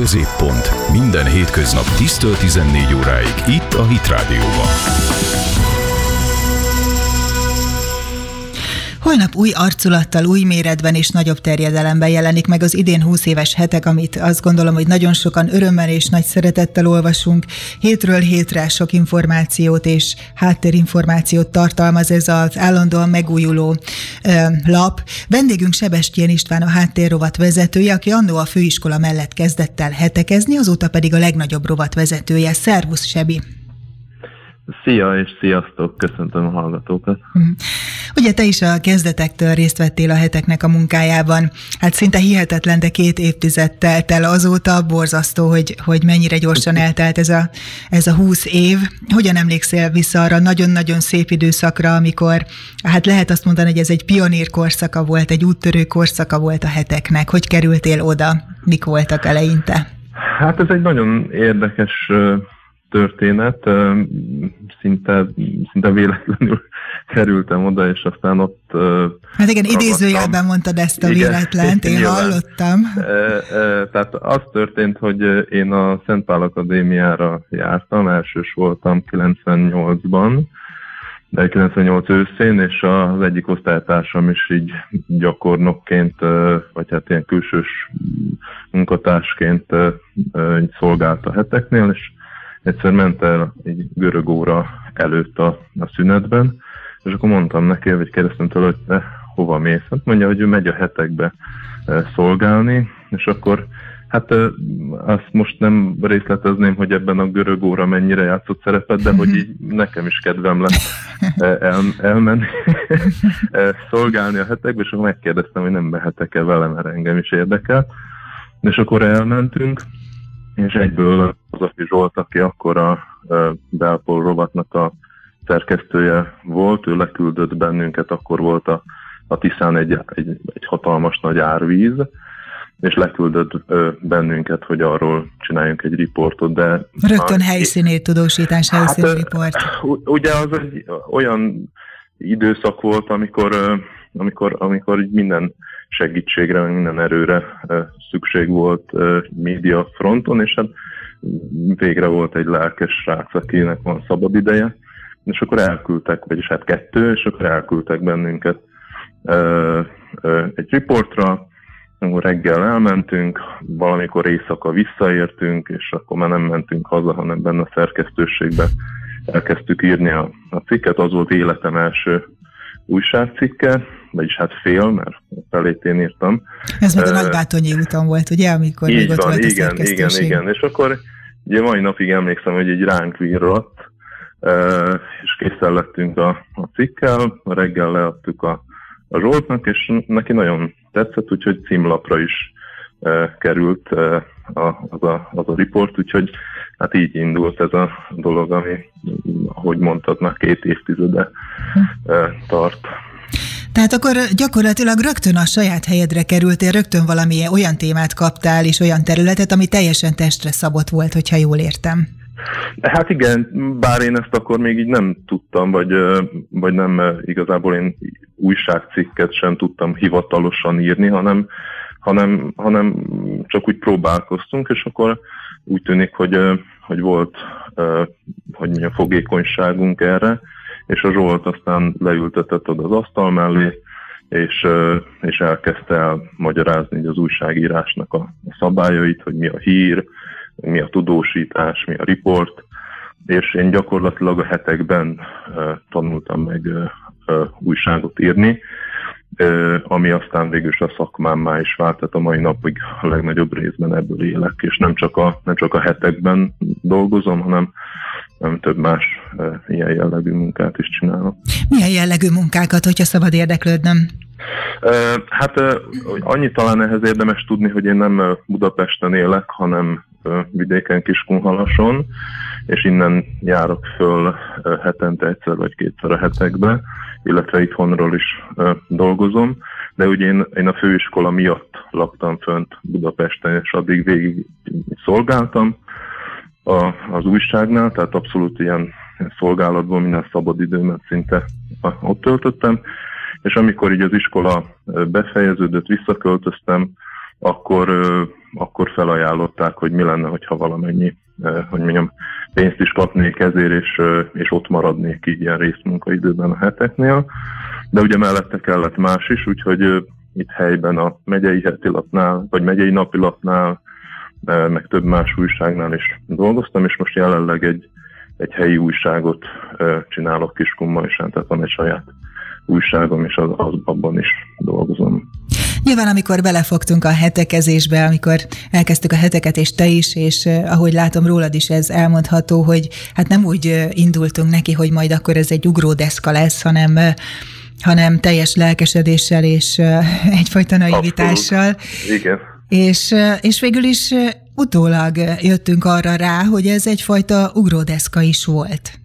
Középpont. Minden hétköznap 10-14 óráig itt a Hit Holnap új arculattal, új méretben és nagyobb terjedelemben jelenik meg az idén 20 éves hetek, amit azt gondolom, hogy nagyon sokan örömmel és nagy szeretettel olvasunk. Hétről hétre sok információt és háttérinformációt tartalmaz ez az állandóan megújuló ö, lap. Vendégünk Sebestyén István a háttérrovat vezetője, aki annó a főiskola mellett kezdett el hetekezni, azóta pedig a legnagyobb rovat vezetője. Szervusz, Sebi! Szia és sziasztok, köszöntöm a hallgatókat. Ugye te is a kezdetektől részt vettél a heteknek a munkájában. Hát szinte hihetetlen, de két évtized telt el azóta, borzasztó, hogy, hogy mennyire gyorsan eltelt ez a, ez a húsz év. Hogyan emlékszel vissza arra nagyon-nagyon szép időszakra, amikor, hát lehet azt mondani, hogy ez egy pionír korszaka volt, egy úttörő korszaka volt a heteknek. Hogy kerültél oda? Mik voltak eleinte? Hát ez egy nagyon érdekes történet, szinte, szinte véletlenül kerültem oda, és aztán ott... Hát igen, idézőjelben mondtad ezt a véletlent, én nyilván. hallottam. Tehát az történt, hogy én a Szentpál Akadémiára jártam, elsős voltam 98-ban, de 98 őszén, és az egyik osztálytársam is így gyakornokként, vagy hát ilyen külsős munkatársként szolgált a heteknél, és egyszer ment el egy görög óra előtt a, a szünetben, és akkor mondtam neki, vagy kérdeztem tőle, hogy te hova mész? Hát mondja, hogy ő megy a hetekbe e, szolgálni, és akkor hát e, azt most nem részletezném, hogy ebben a görög óra mennyire játszott szerepet, de hogy így nekem is kedvem lett el, elmenni szolgálni a hetekbe, és akkor megkérdeztem, hogy nem mehetek-e vele, mert engem is érdekel. És akkor elmentünk, és egyből az aki Zsolt, aki akkor a Belpol rovatnak a szerkesztője volt, ő leküldött bennünket, akkor volt a, a Tiszán egy, egy, egy hatalmas nagy árvíz, és leküldött ö, bennünket, hogy arról csináljunk egy riportot, de... Rögtön helyszíni tudósítás, helyszíni hát, riport. Ugye az egy olyan időszak volt, amikor, amikor, amikor minden segítségre, minden erőre szükség volt média fronton, és hát végre volt egy lelkes srác, akinek van szabad ideje, és akkor elküldtek, vagyis hát kettő, és akkor elküldtek bennünket egy riportra, akkor reggel elmentünk, valamikor éjszaka visszaértünk, és akkor már nem mentünk haza, hanem benne a szerkesztőségben elkezdtük írni a, a cikket, az volt életem első újságcikke, vagyis hát fél, mert felét én írtam. Ez meg a Nagybátonyi úton volt, ugye, amikor még ott van, volt igen, a igen, igen, és akkor ugye mai napig emlékszem, hogy egy ránk virrat, uh, és készen lettünk a, a cikkel, reggel leadtuk a, a Zsoltnak, és neki nagyon tetszett, úgyhogy címlapra is került a, az, a, az a riport, úgyhogy hát így indult ez a dolog, ami, ahogy mondtad, már két évtizede tart. Tehát akkor gyakorlatilag rögtön a saját helyedre kerültél, rögtön valamilyen olyan témát kaptál, és olyan területet, ami teljesen testre szabott volt, hogyha jól értem. Hát igen, bár én ezt akkor még így nem tudtam, vagy, vagy nem igazából én újságcikket sem tudtam hivatalosan írni, hanem, hanem, hanem csak úgy próbálkoztunk, és akkor úgy tűnik, hogy, hogy volt hogy mondjam, fogékonyságunk erre, és a Zsolt aztán leültetett oda az asztal mellé, és, és elkezdte el magyarázni az újságírásnak a szabályait, hogy mi a hír, mi a tudósítás, mi a riport, és én gyakorlatilag a hetekben tanultam meg újságot írni, ami aztán végül is a szakmámmá is vált, tehát a mai napig a legnagyobb részben ebből élek, és nem csak a, nem csak a hetekben dolgozom, hanem nem több más ilyen jellegű munkát is csinálok. Milyen jellegű munkákat, hogyha szabad érdeklődnöm? Hát e, annyi talán ehhez érdemes tudni, hogy én nem Budapesten élek, hanem vidéken Kiskunhalason, és innen járok föl hetente egyszer vagy kétszer a hetekbe, illetve itthonról is dolgozom, de ugye én, én a főiskola miatt laktam fönt Budapesten, és addig végig szolgáltam, a, az újságnál, tehát abszolút ilyen szolgálatban minden szabadidőmet szinte ott töltöttem, és amikor így az iskola befejeződött, visszaköltöztem, akkor, akkor felajánlották, hogy mi lenne, hogyha valamennyi, hogy mondjam, pénzt is kapnék ezért, és, és ott maradnék így ilyen részmunkaidőben a heteknél. De ugye mellette kellett más is, úgyhogy itt helyben a megyei hetilapnál, vagy megyei napilapnál, meg több más újságnál is dolgoztam, és most jelenleg egy, egy helyi újságot csinálok Kiskunmajsán, tehát van egy saját újságom, és az, az, abban is dolgozom. Nyilván, amikor belefogtunk a hetekezésbe, amikor elkezdtük a heteket, és te is, és ahogy látom rólad is ez elmondható, hogy hát nem úgy indultunk neki, hogy majd akkor ez egy ugródeszka lesz, hanem hanem teljes lelkesedéssel és egyfajta naivitással. Igen. És, és végül is utólag jöttünk arra rá, hogy ez egyfajta ugródeszka is volt.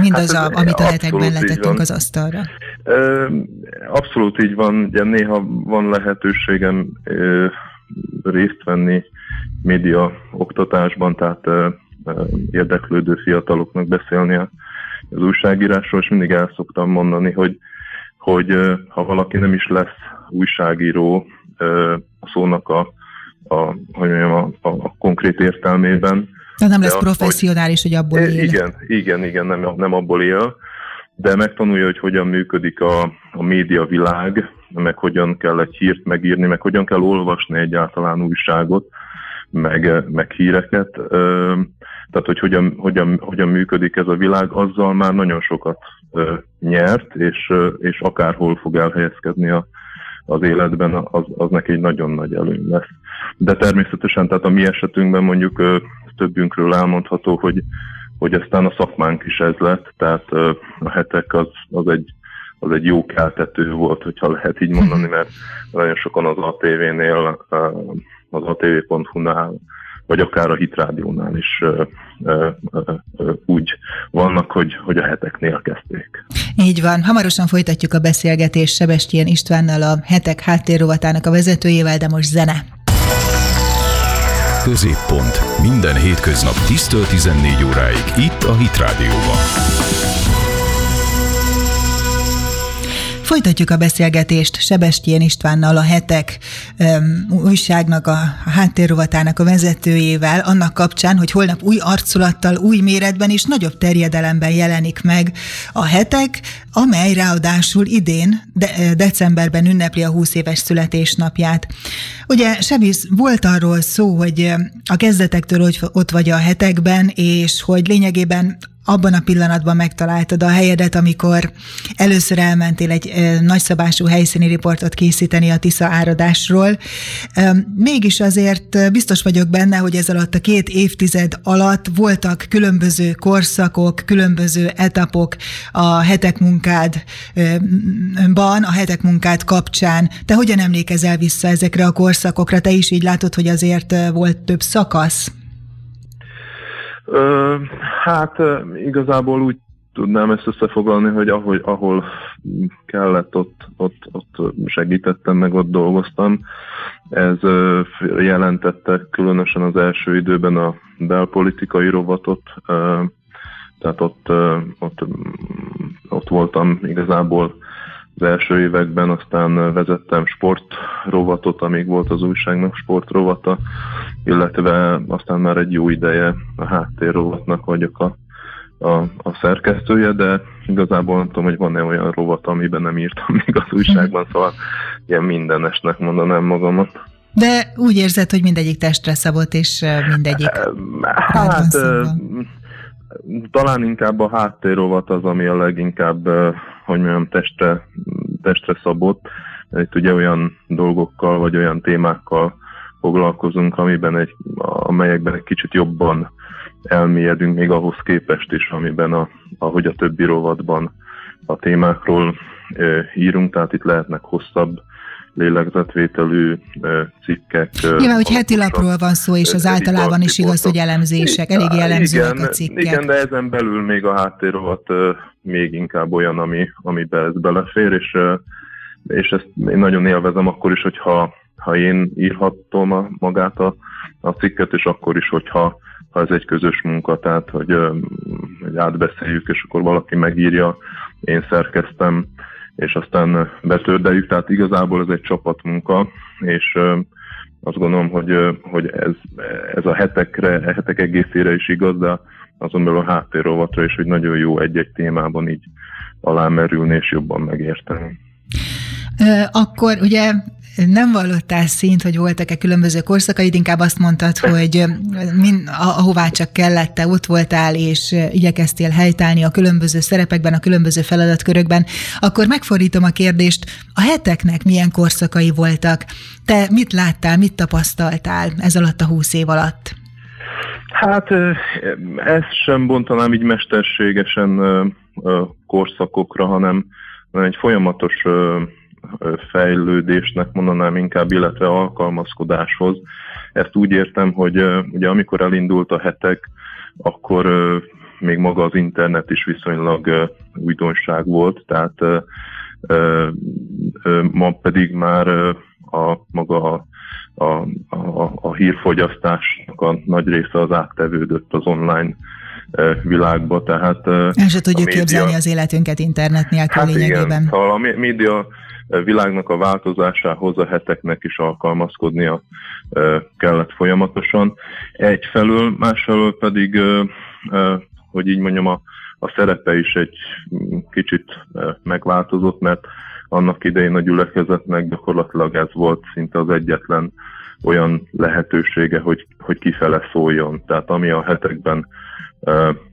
Mindaz, hát a, amit a hetekben letettünk az asztalra. Abszolút így van. Ugye néha van lehetőségem részt venni média oktatásban, tehát érdeklődő fiataloknak beszélni az újságírásról, és mindig el szoktam mondani, hogy, hogy ha valaki nem is lesz újságíró a szónak a, a, hogy mondjam, a, a, a konkrét értelmében, de nem lesz professzionális, hogy, hogy abból él. Igen, igen, igen, nem, nem abból él, de megtanulja, hogy hogyan működik a, a média világ, meg hogyan kell egy hírt megírni, meg hogyan kell olvasni egyáltalán újságot, meg, meg híreket. Tehát, hogy hogyan, hogyan, hogyan működik ez a világ, azzal már nagyon sokat nyert, és, és akárhol fog elhelyezkedni a, az életben, az, az neki egy nagyon nagy előny lesz. De természetesen, tehát a mi esetünkben mondjuk többünkről elmondható, hogy, hogy aztán a szakmánk is ez lett, tehát a hetek az, az egy az egy jó keltető volt, hogyha lehet így mondani, mert nagyon sokan az ATV-nél, az atv.hu-nál, vagy akár a Hitrádiónál is úgy vannak, hogy, hogy a heteknél kezdték. Így van. Hamarosan folytatjuk a beszélgetést Sebestyén Istvánnal, a hetek háttérrovatának a vezetőjével, de most zene. Középpont. Minden hétköznap 10-14 óráig itt a Hit Folytatjuk a beszélgetést Sebestyén Istvánnal, a hetek um, újságnak, a, háttérrovatának a vezetőjével, annak kapcsán, hogy holnap új arculattal, új méretben és nagyobb terjedelemben jelenik meg a hetek, amely ráadásul idén, de, decemberben ünnepli a 20 éves születésnapját. Ugye, Sebisz, volt arról szó, hogy a kezdetektől hogy ott vagy a hetekben, és hogy lényegében abban a pillanatban megtaláltad a helyedet, amikor először elmentél egy nagyszabású helyszíni riportot készíteni a Tisza áradásról. Mégis azért biztos vagyok benne, hogy ez alatt a két évtized alatt voltak különböző korszakok, különböző etapok a hetek munkádban, a hetek munkád kapcsán. Te hogyan emlékezel vissza ezekre a korszakokra? Te is így látod, hogy azért volt több szakasz? Hát igazából úgy tudnám ezt összefoglalni, hogy ahogy, ahol kellett, ott, ott, ott segítettem, meg ott dolgoztam. Ez jelentette különösen az első időben a belpolitikai rovatot, tehát ott, ott, ott voltam igazából az első években, aztán vezettem sportrovatot, amíg volt az újságnak sportrovata, illetve aztán már egy jó ideje a háttérrovatnak vagyok a, a, a szerkesztője, de igazából nem tudom, hogy van-e olyan rovat, amiben nem írtam még az újságban, szóval ilyen mindenesnek mondanám magamat. De úgy érzed, hogy mindegyik testre szabott, és mindegyik Hát, talán inkább a háttérrovat az, ami a leginkább, hogy mondjam, testre, testre szabott. Itt ugye olyan dolgokkal, vagy olyan témákkal foglalkozunk, amiben egy, amelyekben egy kicsit jobban elmélyedünk még ahhoz képest is, amiben a, ahogy a többi rovatban a témákról írunk, tehát itt lehetnek hosszabb lélegzetvételű cikkek. Nyilván, hogy heti lapról van szó, és az általában is igaz, hogy elemzések, elég jellemzőek igen, a cikkek. Igen, de ezen belül még a háttérrovat még inkább olyan, ami, amibe ez belefér, és, és ezt én nagyon élvezem akkor is, hogyha ha én írhatom a, magát a, a cikket, és akkor is, hogyha ha ez egy közös munka, tehát hogy, hogy átbeszéljük, és akkor valaki megírja, én szerkeztem, és aztán betördeljük, tehát igazából ez egy csapatmunka, és azt gondolom, hogy, hogy ez, ez a hetekre, a hetek egészére is igaz, de azon belül a háttérrovatra is, hogy nagyon jó egy-egy témában így alámerülni és jobban megérteni. Akkor ugye nem vallottál szint, hogy voltak-e különböző korszakaid, inkább azt mondtad, hogy min, ahová csak kellett, te ott voltál, és igyekeztél helytállni a különböző szerepekben, a különböző feladatkörökben, akkor megfordítom a kérdést, a heteknek milyen korszakai voltak? Te mit láttál, mit tapasztaltál ez alatt a húsz év alatt? Hát ezt sem bontanám így mesterségesen korszakokra, hanem egy folyamatos fejlődésnek mondanám inkább, illetve alkalmazkodáshoz. Ezt úgy értem, hogy ugye amikor elindult a hetek, akkor még maga az internet is viszonylag újdonság volt, tehát ma pedig már a maga a, a, a, a hírfogyasztásnak a nagy része az áttevődött az online világba, tehát... El se tudjuk média... képzelni az életünket internet nélkül hát lényegében. Igen, szóval a média világnak a változásához a heteknek is alkalmazkodnia kellett folyamatosan. Egyfelől, másfelől pedig, hogy így mondjam, a, a szerepe is egy kicsit megváltozott, mert annak idején a gyülekezetnek gyakorlatilag ez volt szinte az egyetlen olyan lehetősége, hogy, hogy kifele szóljon. Tehát ami a hetekben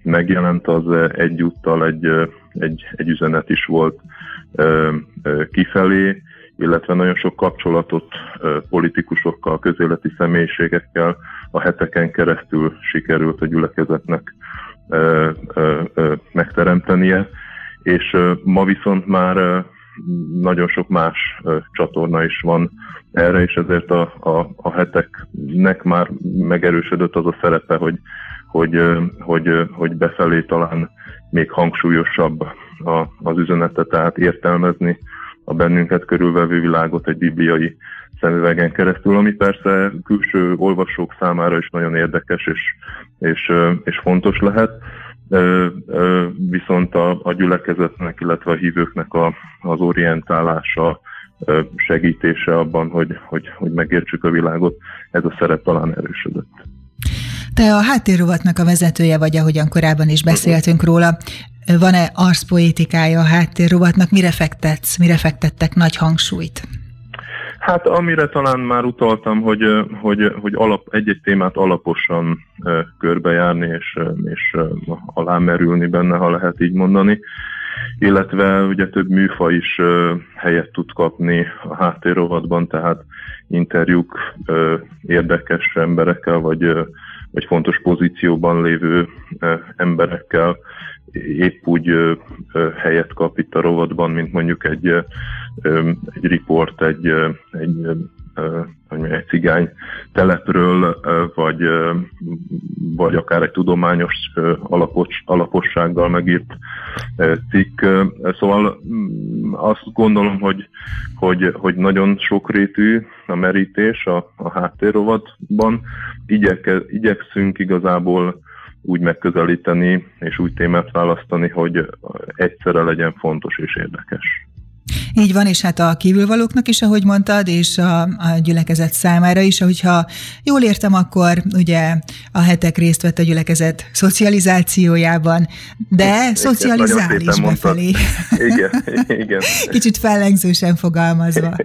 megjelent, az egyúttal egy, egy, egy üzenet is volt kifelé, illetve nagyon sok kapcsolatot politikusokkal, közéleti személyiségekkel a heteken keresztül sikerült a gyülekezetnek megteremtenie, és ma viszont már nagyon sok más csatorna is van erre, és ezért a, a, a heteknek már megerősödött az a szerepe, hogy, hogy, hogy, hogy befelé talán még hangsúlyosabb a, az üzenetet, tehát értelmezni a bennünket körülvevő világot egy bibliai szemüvegen keresztül, ami persze külső olvasók számára is nagyon érdekes és, és, és fontos lehet, viszont a, a gyülekezetnek, illetve a hívőknek a, az orientálása, segítése abban, hogy, hogy, hogy megértsük a világot, ez a szerep talán erősödött. Te a háttérrovatnak a vezetője vagy, ahogyan korábban is beszéltünk róla. Van-e arszpoétikája a háttérrovatnak? Mire fektetsz? Mire fektettek nagy hangsúlyt? Hát amire talán már utaltam, hogy, hogy, hogy alap, egy-egy témát alaposan körbejárni és, és alámerülni benne, ha lehet így mondani. Illetve ugye több műfa is helyet tud kapni a háttérrovatban, tehát interjúk érdekes emberekkel, vagy, vagy fontos pozícióban lévő emberekkel. Épp úgy helyet kap itt a rovatban, mint mondjuk egy, egy riport, egy, egy, egy cigány telepről, vagy, vagy akár egy tudományos alapos, alapossággal megírt cikk. Szóval mm, azt gondolom, hogy, hogy, hogy nagyon sokrétű a merítés a, a háttérrovatban. Igyek, igyekszünk igazából úgy megközelíteni és úgy témát választani, hogy egyszerre legyen fontos és érdekes. Így van, és hát a kívülvalóknak is, ahogy mondtad, és a, a gyülekezet számára is, hogyha jól értem, akkor ugye a hetek részt vett a gyülekezet szocializációjában, de igen, szocializál is befelé. Igen, igen. Kicsit fellengzősen fogalmazva.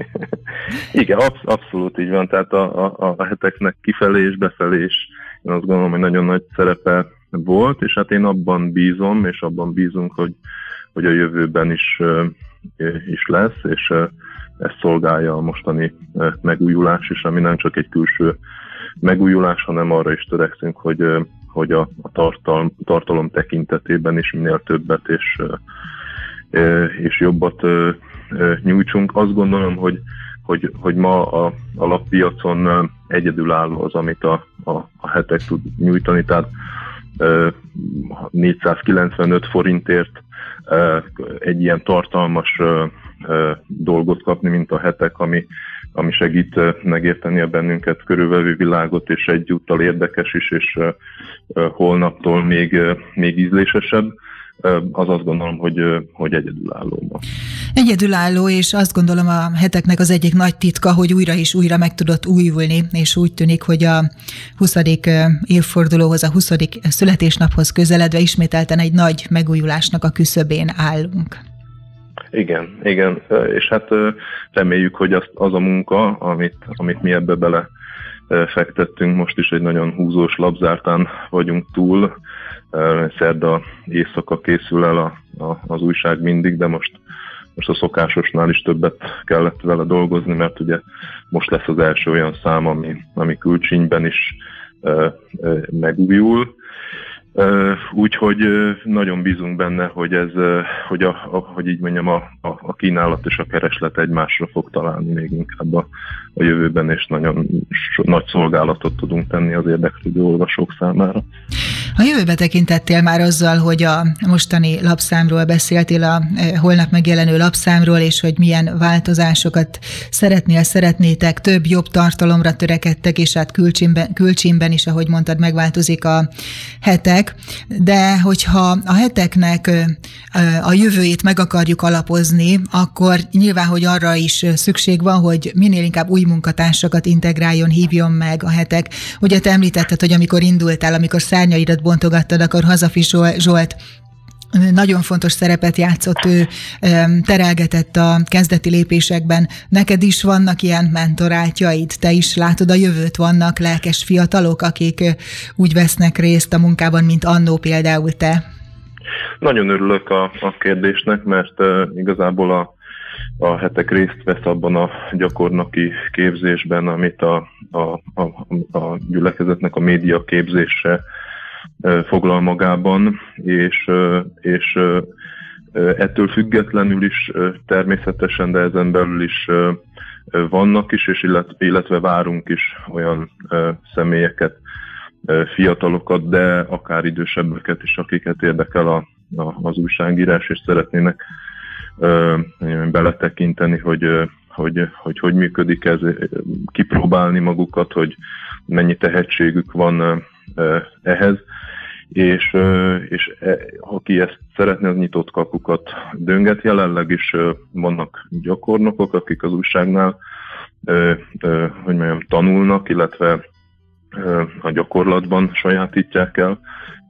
Igen, absz- abszolút így van, tehát a, a, a heteknek kifelé és befelé is én azt gondolom, hogy nagyon nagy szerepe volt, és hát én abban bízom, és abban bízunk, hogy, hogy a jövőben is, is lesz, és ezt szolgálja a mostani megújulás is, ami nem csak egy külső megújulás, hanem arra is törekszünk, hogy, hogy a, a tartalom, tartalom tekintetében is minél többet és, és jobbat nyújtsunk. Azt gondolom, hogy hogy, hogy ma a alappiacon egyedülálló az, amit a, a, a hetek tud nyújtani, tehát 495 forintért egy ilyen tartalmas dolgot kapni, mint a hetek, ami, ami segít megérteni a bennünket körülvevő világot, és egyúttal érdekes is, és holnaptól még, még ízlésesebb. Az azt gondolom, hogy, hogy egyedülálló ma. Egyedülálló, és azt gondolom a heteknek az egyik nagy titka, hogy újra és újra meg tudott újulni, és úgy tűnik, hogy a 20. évfordulóhoz, a 20. születésnaphoz közeledve ismételten egy nagy megújulásnak a küszöbén állunk. Igen, igen, és hát reméljük, hogy az, az a munka, amit, amit mi ebbe bele fektettünk, most is egy nagyon húzós labzártán vagyunk túl, szerda éjszaka készül el a, a, az újság mindig, de most most a szokásosnál is többet kellett vele dolgozni, mert ugye most lesz az első olyan szám, ami, ami külcsínyben is ö, ö, megújul. Úgyhogy nagyon bízunk benne, hogy ez, hogy, a, a, hogy így mondjam, a, a, a kínálat és a kereslet egymásra fog találni még inkább a, a jövőben, és nagyon nagy szolgálatot tudunk tenni az érdeklődő olvasók számára. A jövőbe tekintettél már azzal, hogy a mostani lapszámról beszéltél, a e, holnap megjelenő lapszámról, és hogy milyen változásokat szeretnél, szeretnétek, több, jobb tartalomra törekedtek, és hát külcsímben, külcsímben is, ahogy mondtad, megváltozik a hetek, de hogyha a heteknek a jövőjét meg akarjuk alapozni, akkor nyilván, hogy arra is szükség van, hogy minél inkább új munkatársakat integráljon, hívjon meg a hetek. Ugye te említetted, hogy amikor indultál, amikor szárnyaidat bontogattad, akkor Hazafi Zsolt nagyon fontos szerepet játszott, ő terelgetett a kezdeti lépésekben. Neked is vannak ilyen mentorátjaid? Te is látod a jövőt? Vannak lelkes fiatalok, akik úgy vesznek részt a munkában, mint annó például te? Nagyon örülök a, a kérdésnek, mert uh, igazából a, a hetek részt vesz abban a gyakornoki képzésben, amit a, a, a, a gyülekezetnek a média képzése foglal magában, és, és ettől függetlenül is természetesen, de ezen belül is vannak is, és illetve várunk is olyan személyeket, fiatalokat, de akár idősebbeket is, akiket érdekel a, a, az újságírás, és szeretnének beletekinteni, hogy hogy, hogy hogy működik ez, kipróbálni magukat, hogy mennyi tehetségük van ehhez, és, és e, aki ezt szeretne, az nyitott kapukat dönget. Jelenleg is vannak gyakornokok, akik az újságnál hogy mondjam, tanulnak, illetve a gyakorlatban sajátítják el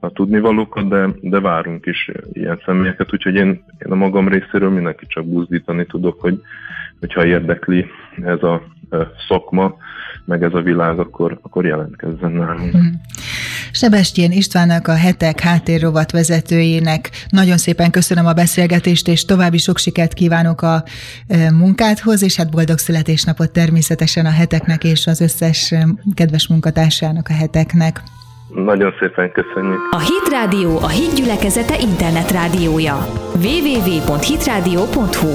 a tudnivalókat, de, de várunk is ilyen személyeket, úgyhogy én, én a magam részéről mindenki csak buzdítani tudok, hogy hogyha érdekli ez a szakma, meg ez a világ, akkor, akkor jelentkezzen nálunk. Hmm. Sebestyén Istvánnak, a hetek háttérrovat vezetőjének nagyon szépen köszönöm a beszélgetést, és további sok sikert kívánok a munkádhoz, és hát boldog születésnapot természetesen a heteknek és az összes kedves munkatársának a heteknek. Nagyon szépen köszönjük. A Hit Rádió a Hit gyülekezete internetrádiója. www.hitradio.hu